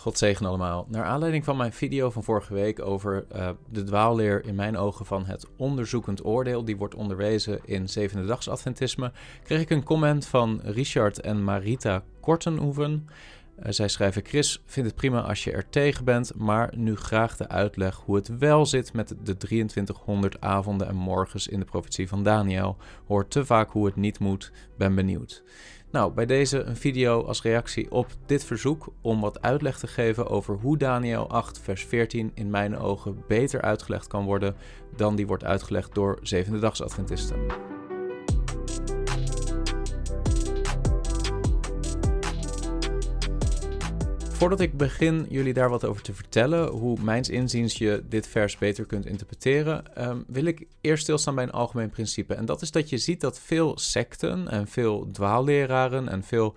God zegen allemaal. Naar aanleiding van mijn video van vorige week over uh, de dwaalleer in mijn ogen van het onderzoekend oordeel, die wordt onderwezen in zevende dags Adventisme, kreeg ik een comment van Richard en Marita Kortenhoeven. Uh, zij schrijven: Chris vindt het prima als je er tegen bent, maar nu graag de uitleg hoe het wel zit met de 2300 avonden en morgens in de profetie van Daniel. Hoort te vaak hoe het niet moet, ben benieuwd. Nou, bij deze een video als reactie op dit verzoek om wat uitleg te geven over hoe Daniel 8, vers 14 in mijn ogen beter uitgelegd kan worden dan die wordt uitgelegd door zevende dags Adventisten. Voordat ik begin jullie daar wat over te vertellen, hoe mijns inziens je dit vers beter kunt interpreteren, um, wil ik eerst stilstaan bij een algemeen principe. En dat is dat je ziet dat veel secten en veel dwaalleraren en veel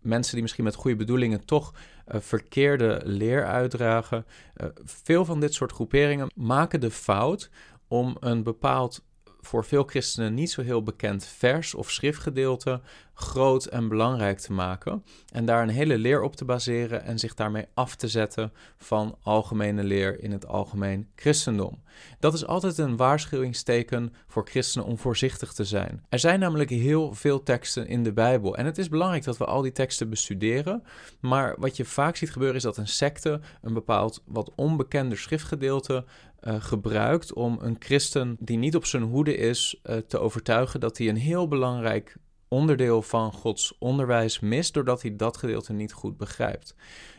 mensen die misschien met goede bedoelingen toch uh, verkeerde leer uitdragen, uh, veel van dit soort groeperingen maken de fout om een bepaald voor veel christenen niet zo heel bekend vers of schriftgedeelte groot en belangrijk te maken. En daar een hele leer op te baseren en zich daarmee af te zetten van algemene leer in het algemeen christendom. Dat is altijd een waarschuwingsteken voor christenen om voorzichtig te zijn. Er zijn namelijk heel veel teksten in de Bijbel. En het is belangrijk dat we al die teksten bestuderen. Maar wat je vaak ziet gebeuren is dat een secte een bepaald wat onbekender schriftgedeelte uh, gebruikt om een christen die niet op zijn hoede is uh, te overtuigen dat hij een heel belangrijk onderdeel van Gods onderwijs mist doordat hij dat gedeelte niet goed begrijpt.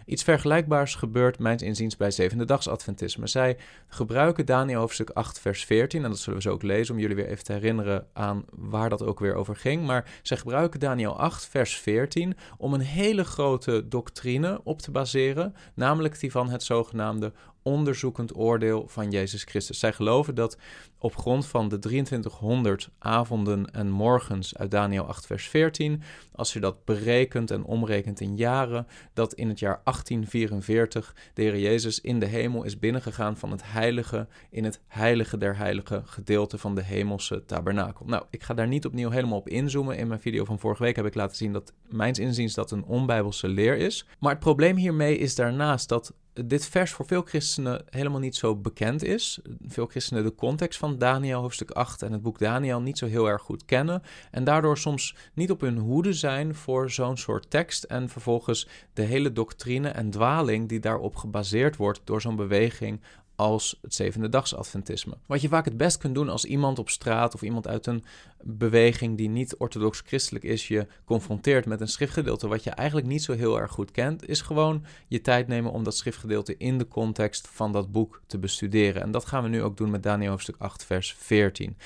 Iets vergelijkbaars gebeurt mijns inziens bij zevende Adventisme. Zij gebruiken Daniel hoofdstuk 8 vers 14 en dat zullen we zo ook lezen om jullie weer even te herinneren aan waar dat ook weer over ging. Maar zij gebruiken Daniel 8 vers 14 om een hele grote doctrine op te baseren, namelijk die van het zogenaamde onderzoekend oordeel van Jezus Christus. Zij geloven dat op grond van de 2300 avonden en morgens uit Daniel 8, vers 14, als je dat berekent en omrekent in jaren, dat in het jaar 1844 de Heer Jezus in de hemel is binnengegaan van het heilige in het heilige der heilige gedeelte van de hemelse tabernakel. Nou, ik ga daar niet opnieuw helemaal op inzoomen. In mijn video van vorige week heb ik laten zien dat mijns inziens dat een onbijbelse leer is. Maar het probleem hiermee is daarnaast dat dit vers voor veel christenen helemaal niet zo bekend is. Veel christenen de context van Daniel hoofdstuk 8 en het boek Daniel niet zo heel erg goed kennen en daardoor soms niet op hun hoede zijn voor zo'n soort tekst en vervolgens de hele doctrine en dwaling die daarop gebaseerd wordt door zo'n beweging als het zevende dags Adventisme. Wat je vaak het best kunt doen als iemand op straat of iemand uit een beweging die niet orthodox christelijk is, je confronteert met een schriftgedeelte wat je eigenlijk niet zo heel erg goed kent, is gewoon je tijd nemen om dat schriftgedeelte in de context van dat boek te bestuderen. En dat gaan we nu ook doen met Daniel hoofdstuk 8, vers 14.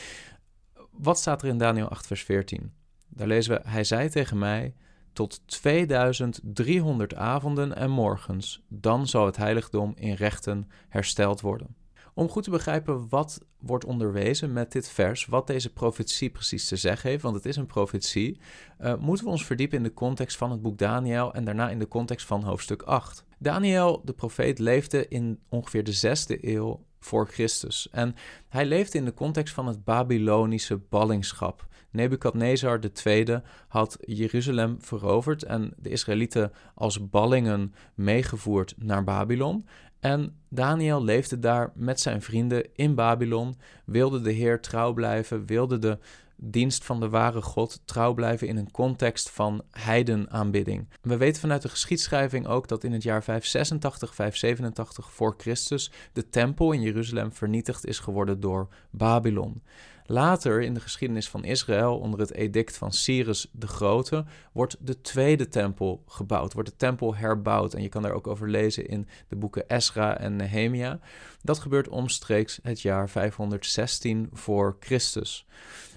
Wat staat er in Daniel 8, vers 14? Daar lezen we: Hij zei tegen mij tot 2300 avonden en morgens, dan zal het heiligdom in rechten hersteld worden. Om goed te begrijpen wat wordt onderwezen met dit vers, wat deze profetie precies te zeggen heeft, want het is een profetie, uh, moeten we ons verdiepen in de context van het boek Daniel en daarna in de context van hoofdstuk 8. Daniel, de profeet, leefde in ongeveer de zesde eeuw voor Christus. En hij leefde in de context van het Babylonische ballingschap. Nebukadnezar II had Jeruzalem veroverd en de Israëlieten als ballingen meegevoerd naar Babylon. En Daniel leefde daar met zijn vrienden in Babylon, wilde de Heer trouw blijven, wilde de dienst van de ware God trouw blijven in een context van heidenaanbidding. We weten vanuit de geschiedschrijving ook dat in het jaar 586, 587 voor Christus de tempel in Jeruzalem vernietigd is geworden door Babylon. Later in de geschiedenis van Israël, onder het edict van Cyrus de Grote, wordt de tweede tempel gebouwd, wordt de tempel herbouwd. En je kan daar ook over lezen in de boeken Esra en Nehemia. Dat gebeurt omstreeks het jaar 516 voor Christus.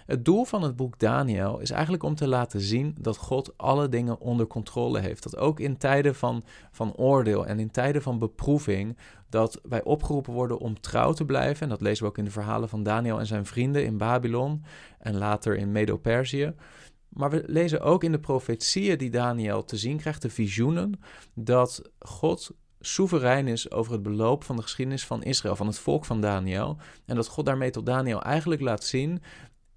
Het doel van het boek Daniel is eigenlijk om te laten zien dat God alle dingen onder controle heeft. Dat ook in tijden van, van oordeel en in tijden van beproeving, dat wij opgeroepen worden om trouw te blijven. En dat lezen we ook in de verhalen van Daniel en zijn vrienden in Babylon en later in Medo-Perzië. Maar we lezen ook in de profetieën die Daniel te zien krijgt, de visioenen, dat God soeverein is over het beloop van de geschiedenis van Israël, van het volk van Daniel. En dat God daarmee tot Daniel eigenlijk laat zien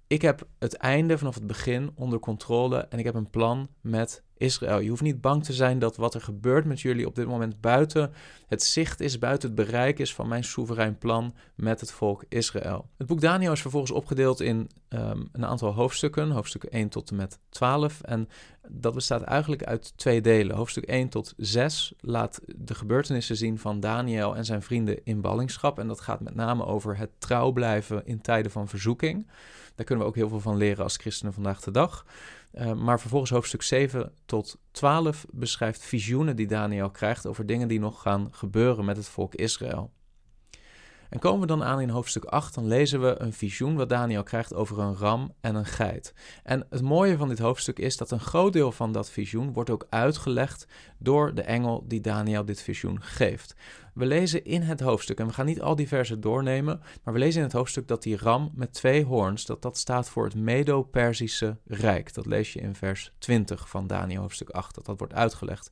ik heb het einde vanaf het begin onder controle en ik heb een plan met Israël. Je hoeft niet bang te zijn dat wat er gebeurt met jullie op dit moment buiten het zicht is, buiten het bereik is van mijn soeverein plan met het volk Israël. Het boek Daniel is vervolgens opgedeeld in ehm, een aantal hoofdstukken, hoofdstukken 1 tot en met 12. En dat bestaat eigenlijk uit twee delen. Hoofdstuk 1 tot 6 laat de gebeurtenissen zien van Daniel en zijn vrienden in ballingschap. En dat gaat met name over het trouw blijven in tijden van verzoeking. Daar kunnen we ook heel veel van leren als christenen vandaag de dag. Uh, maar vervolgens hoofdstuk 7 tot 12 beschrijft visioenen die Daniel krijgt over dingen die nog gaan gebeuren met het volk Israël. En komen we dan aan in hoofdstuk 8, dan lezen we een visioen wat Daniel krijgt over een ram en een geit. En het mooie van dit hoofdstuk is dat een groot deel van dat visioen wordt ook uitgelegd door de engel die Daniel dit visioen geeft. We lezen in het hoofdstuk, en we gaan niet al die versen doornemen, maar we lezen in het hoofdstuk dat die ram met twee hoorns, dat dat staat voor het Medo-Persische Rijk. Dat lees je in vers 20 van Daniel hoofdstuk 8, dat dat wordt uitgelegd.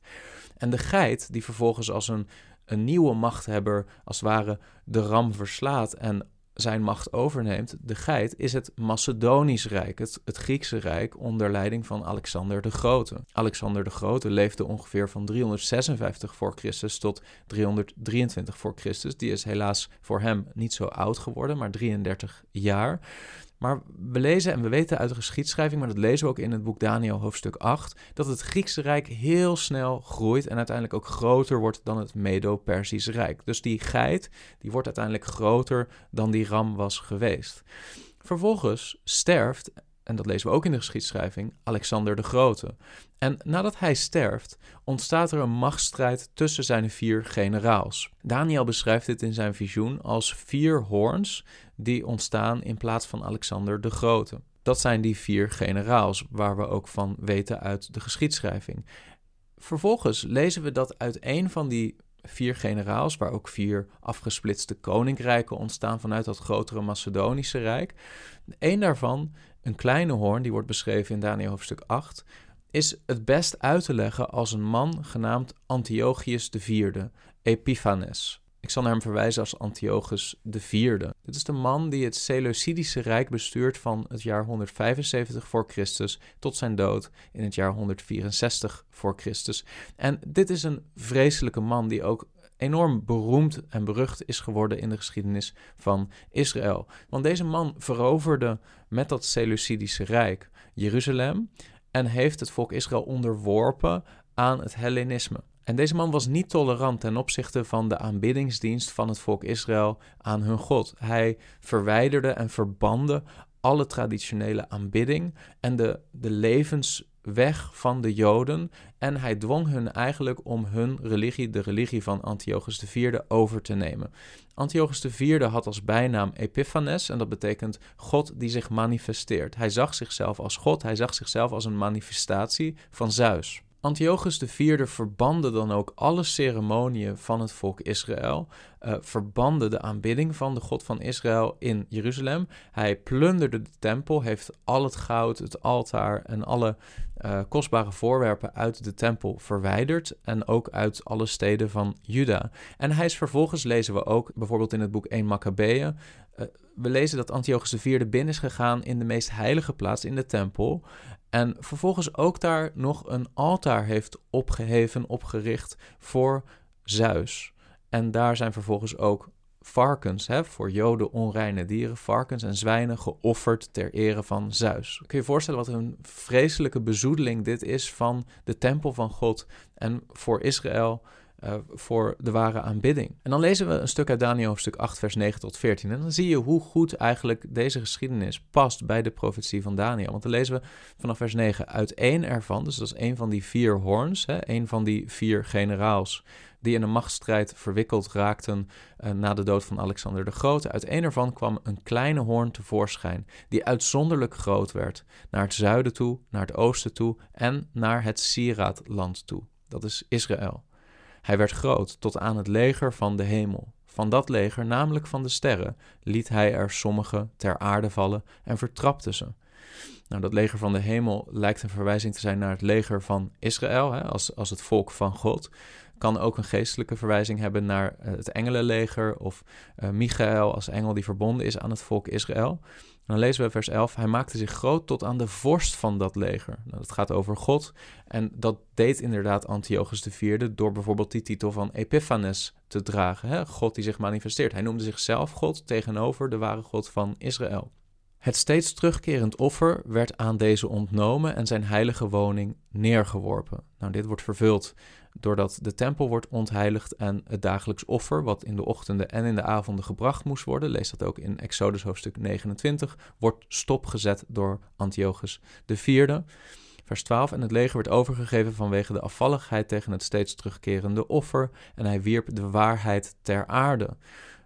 En de geit, die vervolgens als een een nieuwe machthebber als het ware de ram verslaat en zijn macht overneemt, de geit, is het Macedonisch Rijk, het, het, Griekse Rijk onder leiding van Alexander de Grote. Alexander de Grote leefde ongeveer van 356 voor Christus tot 323 voor Christus. Die is helaas voor hem niet zo oud geworden, maar 33 jaar. Maar we lezen en we weten uit de geschiedschrijving, maar dat lezen we ook in het boek Daniel hoofdstuk 8, dat het Griekse Rijk heel snel groeit en uiteindelijk ook groter wordt dan het Medo-Persische Rijk. Dus die geit, die wordt uiteindelijk groter dan die ram was geweest. Vervolgens sterft en dat lezen we ook in de geschiedschrijving, Alexander de Grote. En nadat hij sterft, ontstaat er een machtsstrijd tussen zijn vier generaals. Daniel beschrijft dit in zijn visioen als vier hoorns die ontstaan in plaats van Alexander de Grote. Dat zijn die vier generaals, waar we ook van weten uit de geschiedschrijving. Vervolgens lezen we dat uit een van die vier generaals, waar ook vier afgesplitste koninkrijken ontstaan vanuit dat grotere Macedonische Rijk. Eén daarvan een kleine hoorn, die wordt beschreven in Daniel hoofdstuk 8, is het best uit te leggen als een man genaamd Antiochus IV, Epiphanes. Ik zal naar hem verwijzen als Antiochus IV. Dit is de man die het Seleucidische Rijk bestuurt van het jaar 175 voor Christus tot zijn dood in het jaar 164 voor Christus. En dit is een vreselijke man die ook enorm beroemd en berucht is geworden in de geschiedenis van Israël. Want deze man veroverde met dat Seleucidische Rijk Jeruzalem en heeft het volk Israël onderworpen aan het Hellenisme. En deze man was niet tolerant ten opzichte van de aanbiddingsdienst van het volk Israël aan hun God. Hij verwijderde en verbande alle traditionele aanbidding en de, de levensweg van de Joden. En hij dwong hun eigenlijk om hun religie, de religie van Antiochus IV, over te nemen. Antiochus IV had als bijnaam Epiphanes en dat betekent God die zich manifesteert. Hij zag zichzelf als God, hij zag zichzelf als een manifestatie van Zeus. Antiochus IV verbande dan ook alle ceremonieën van het volk Israël, uh, verbande de aanbidding van de God van Israël in Jeruzalem. Hij plunderde de tempel, heeft al het goud, het altaar en alle uh, kostbare voorwerpen uit de tempel verwijderd en ook uit alle steden van Juda. En hij is vervolgens, lezen we ook bijvoorbeeld in het boek 1 Maccabeeën, uh, we lezen dat Antiochus IV binnen is gegaan in de meest heilige plaats in de tempel. En vervolgens ook daar nog een altaar heeft opgeheven, opgericht voor Zeus. En daar zijn vervolgens ook varkens, hè, voor joden onreine dieren, varkens en zwijnen geofferd ter ere van Zeus. Kun je je voorstellen wat een vreselijke bezoedeling dit is van de tempel van God en voor Israël uh, voor de ware aanbidding. En dan lezen we een stuk uit Daniel hoofdstuk 8 vers 9 tot 14 en dan zie je hoe goed eigenlijk deze geschiedenis past bij de profetie van Daniel. Want dan lezen we vanaf vers 9 uit één ervan, dus dat is een van die vier hoorns, hè, een van die vier generaals die in een machtsstrijd verwikkeld raakten uh, na de dood van Alexander de Grote. Uit een ervan kwam een kleine hoorn tevoorschijn, die uitzonderlijk groot werd, naar het zuiden toe, naar het oosten toe en naar het Sieraadland toe. Dat is Israël. Hij werd groot tot aan het leger van de hemel. Van dat leger, namelijk van de sterren, liet hij er sommige ter aarde vallen en vertrapte ze. Nou, dat leger van de hemel lijkt een verwijzing te zijn naar het leger van Israël, hè, als, als het volk van God. Kan ook een geestelijke verwijzing hebben naar eh, het engelenleger of uh, Michael als engel die verbonden is aan het volk Israël. dan lezen we vers 11, hij maakte zich groot tot aan de vorst van dat leger. Nou, dat gaat over God en dat deed inderdaad Antiochus IV door bijvoorbeeld die titel van Epiphanes te dragen. Hè? God die zich manifesteert. Hij noemde zichzelf God tegenover de ware God van Israël. Het steeds terugkerend offer werd aan deze ontnomen en zijn heilige woning neergeworpen. Nou, dit wordt vervuld doordat de tempel wordt ontheiligd en het dagelijks offer, wat in de ochtenden en in de avonden gebracht moest worden, lees dat ook in Exodus hoofdstuk 29, wordt stopgezet door Antiochus IV. Vers 12. En het leger werd overgegeven vanwege de afvalligheid tegen het steeds terugkerende offer. En hij wierp de waarheid ter aarde.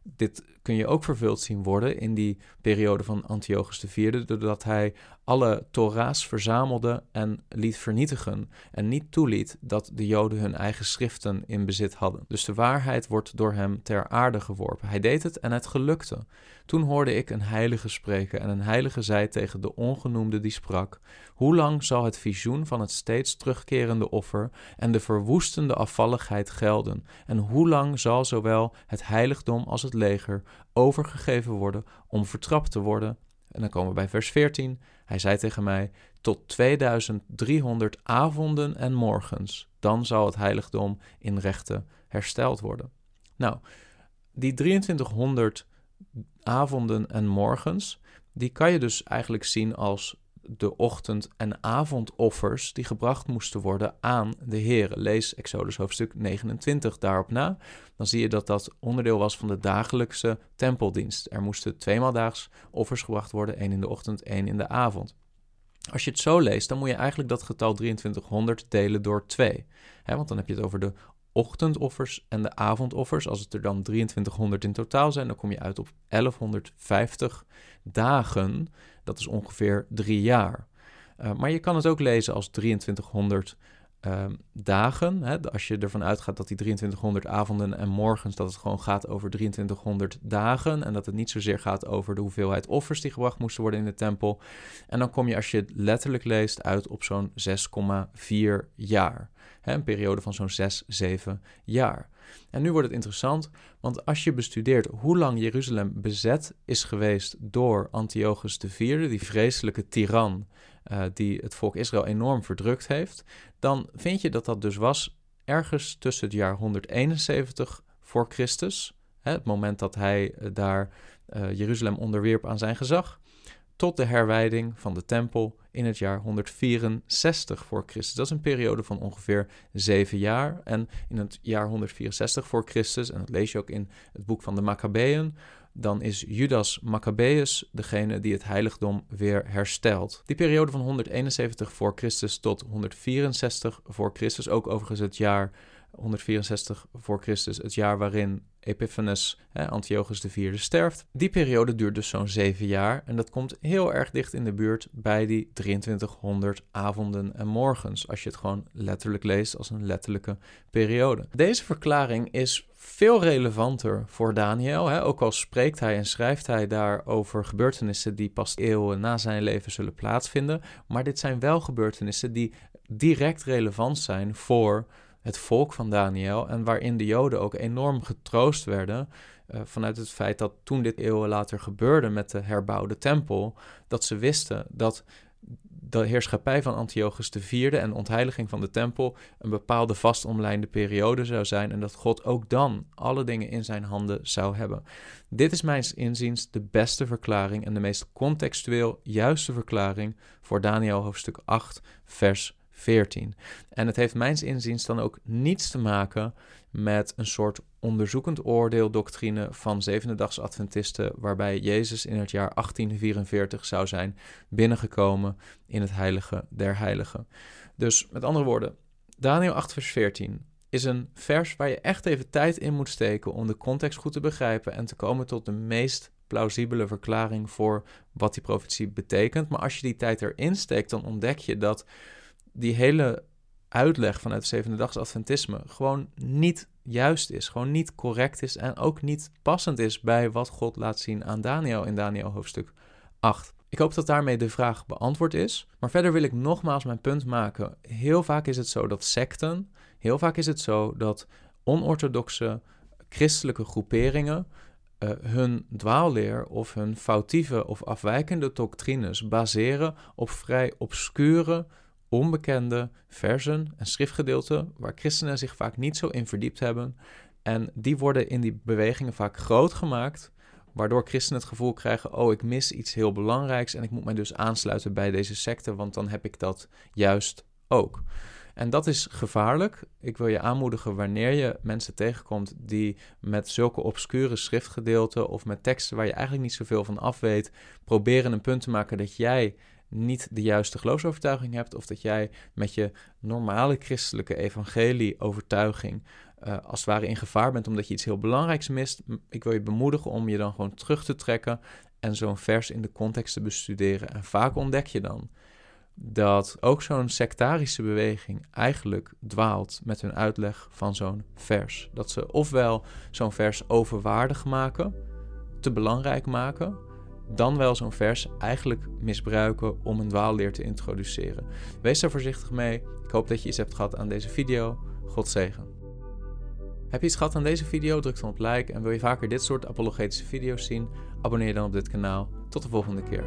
Dit kun je ook vervuld zien worden in die periode van Antiochus IV, doordat hij alle Torah's verzamelde en liet vernietigen en niet toeliet dat de Joden hun eigen schriften in bezit hadden. Dus de waarheid wordt door hem ter aarde geworpen. Hij deed het en het gelukte. Toen hoorde ik een heilige spreken en een heilige zei tegen de ongenoemde die sprak: Hoe lang zal het visioen van het steeds terugkerende offer en de verwoestende afvalligheid gelden? En hoe lang zal zowel het heiligdom als het leger overgegeven worden om vertrapt te worden? En dan komen we bij vers 14. Hij zei tegen mij: Tot 2300 avonden en morgens, dan zal het heiligdom in rechten hersteld worden. Nou, die 2300 avonden en morgens, die kan je dus eigenlijk zien als de ochtend- en avondoffers die gebracht moesten worden aan de Heer. Lees Exodus hoofdstuk 29 daarop na. Dan zie je dat dat onderdeel was van de dagelijkse tempeldienst. Er moesten tweemaal daags offers gebracht worden, één in de ochtend, één in de avond. Als je het zo leest, dan moet je eigenlijk dat getal 2300 delen door 2. want dan heb je het over de ochtendoffers en de avondoffers. Als het er dan 2300 in totaal zijn, dan kom je uit op 1150 dagen. Dat is ongeveer drie jaar. Uh, maar je kan het ook lezen als 2300 ehm, dagen. Hè? Als je ervan uitgaat dat die 2300 avonden en morgens, dat het gewoon gaat over 2300 dagen. En dat het niet zozeer gaat over de hoeveelheid offers die gebracht moesten worden in de tempel. En dan kom je, als je het letterlijk leest, uit op zo'n 6,4 jaar. Hè? Een periode van zo'n 6, 7 jaar. En nu wordt het interessant, want als je bestudeert hoe lang Jeruzalem bezet is geweest door Antiochus IV, die vreselijke tiran uh, die het volk Israël enorm verdrukt heeft, dan vind je dat dat dus was ergens tussen het jaar 171 voor Christus, hè, het moment dat hij uh, daar uh, Jeruzalem onderwierp aan zijn gezag, tot de herwijding van de tempel in het jaar 164 voor Christus. Dat is een periode van ongeveer zeven jaar. En in het jaar 164 voor Christus, en dat lees je ook in het boek van de Maccabeën, dan is Judas Maccabeus degene die het heiligdom weer herstelt. Die periode van 171 voor Christus tot 164 voor Christus, ook overigens het jaar 164 voor Christus, het jaar waarin Epiphanes, eh, Antiochus IV, sterft. Die periode duurt dus zo'n zeven jaar en dat komt heel erg dicht in de buurt bij die 2300 avonden en morgens, als je het gewoon letterlijk leest als een letterlijke periode. Deze verklaring is veel relevanter voor Daniel, hè? ook al spreekt hij en schrijft hij daar over gebeurtenissen die pas eeuwen na zijn leven zullen plaatsvinden, maar dit zijn wel gebeurtenissen die direct relevant zijn voor het volk van Daniel en waarin de Joden ook enorm getroost werden uh, vanuit het feit dat toen dit eeuwen later gebeurde met de herbouwde tempel, dat ze wisten dat de heerschappij van Antiochus IV en ontheiliging van de tempel een bepaalde vastomlijnde periode zou zijn en dat God ook dan alle dingen in zijn handen zou hebben. Dit is mijns inziens de beste verklaring en de meest contextueel juiste verklaring voor Daniel hoofdstuk 8 vers 14. En het heeft mijns inziens dan ook niets te maken met een soort onderzoekend oordeeldoctrine van zevendedags Adventisten, waarbij Jezus in het jaar 1844 zou zijn binnengekomen in het heilige der heiligen. Dus met andere woorden, Daniel 8 vers 14 is een vers waar je echt even tijd in moet steken om de context goed te begrijpen en te komen tot de meest plausibele verklaring voor wat die profetie betekent. Maar als je die tijd erin steekt, dan ontdek je dat die hele uitleg vanuit het zevende Adventisme gewoon niet juist is, gewoon niet correct is en ook niet passend is bij wat God laat zien aan Daniel in Daniel hoofdstuk 8. Ik hoop dat daarmee de vraag beantwoord is. Maar verder wil ik nogmaals mijn punt maken. Heel vaak is het zo dat secten Heel vaak is het zo dat onorthodoxe christelijke groeperingen uh, hun dwaalleer of hun foutieve of afwijkende doctrines baseren op vrij obscure, onbekende versen en schriftgedeelten waar christenen zich vaak niet zo in verdiept hebben. En die worden in die bewegingen vaak groot gemaakt, waardoor christenen het gevoel krijgen: oh, ik mis iets heel belangrijks en ik moet mij dus aansluiten bij deze secte, want dan heb ik dat juist ook. En dat is gevaarlijk. Ik wil je aanmoedigen wanneer je mensen tegenkomt die met zulke obscure schriftgedeelten of met teksten waar je eigenlijk niet zoveel van af weet, proberen een punt te maken dat jij niet de juiste geloofsovertuiging hebt of dat jij met je normale christelijke evangelie-overtuiging uh, als het ware in gevaar bent omdat je iets heel belangrijks mist. Ik wil je bemoedigen om je dan gewoon terug te trekken en zo'n vers in de context te bestuderen. En vaak ontdek je dan dat ook zo'n sectarische beweging eigenlijk dwaalt met hun uitleg van zo'n vers. Dat ze ofwel zo'n vers overwaardig maken, te belangrijk maken, dan wel zo'n vers eigenlijk misbruiken om een dwaalleer te introduceren. Wees daar voorzichtig mee. Ik hoop dat je iets hebt gehad aan deze video. God zegen. Heb je iets gehad aan deze video? Druk dan op like. En wil je vaker dit soort apologetische video's zien? Abonneer dan op dit kanaal. Tot de volgende keer.